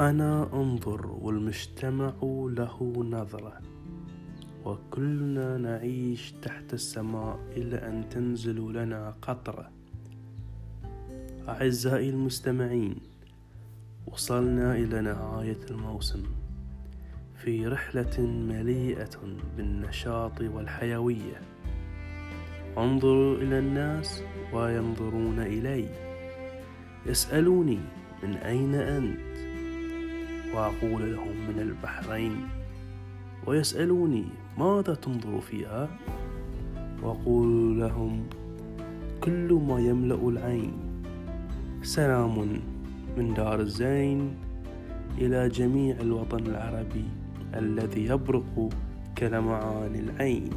أنا أنظر والمجتمع له نظرة وكلنا نعيش تحت السماء إلى أن تنزل لنا قطرة. أعزائي المستمعين وصلنا إلى نهاية الموسم. في رحلة مليئة بالنشاط والحيوية. انظروا إلى الناس وينظرون إلي. يسألوني من أين أنت؟ وأقول لهم من البحرين ويسألوني ماذا تنظر فيها؟ وأقول لهم كل ما يملأ العين سلام من دار الزين إلى جميع الوطن العربي الذي يبرق كلمعان العين.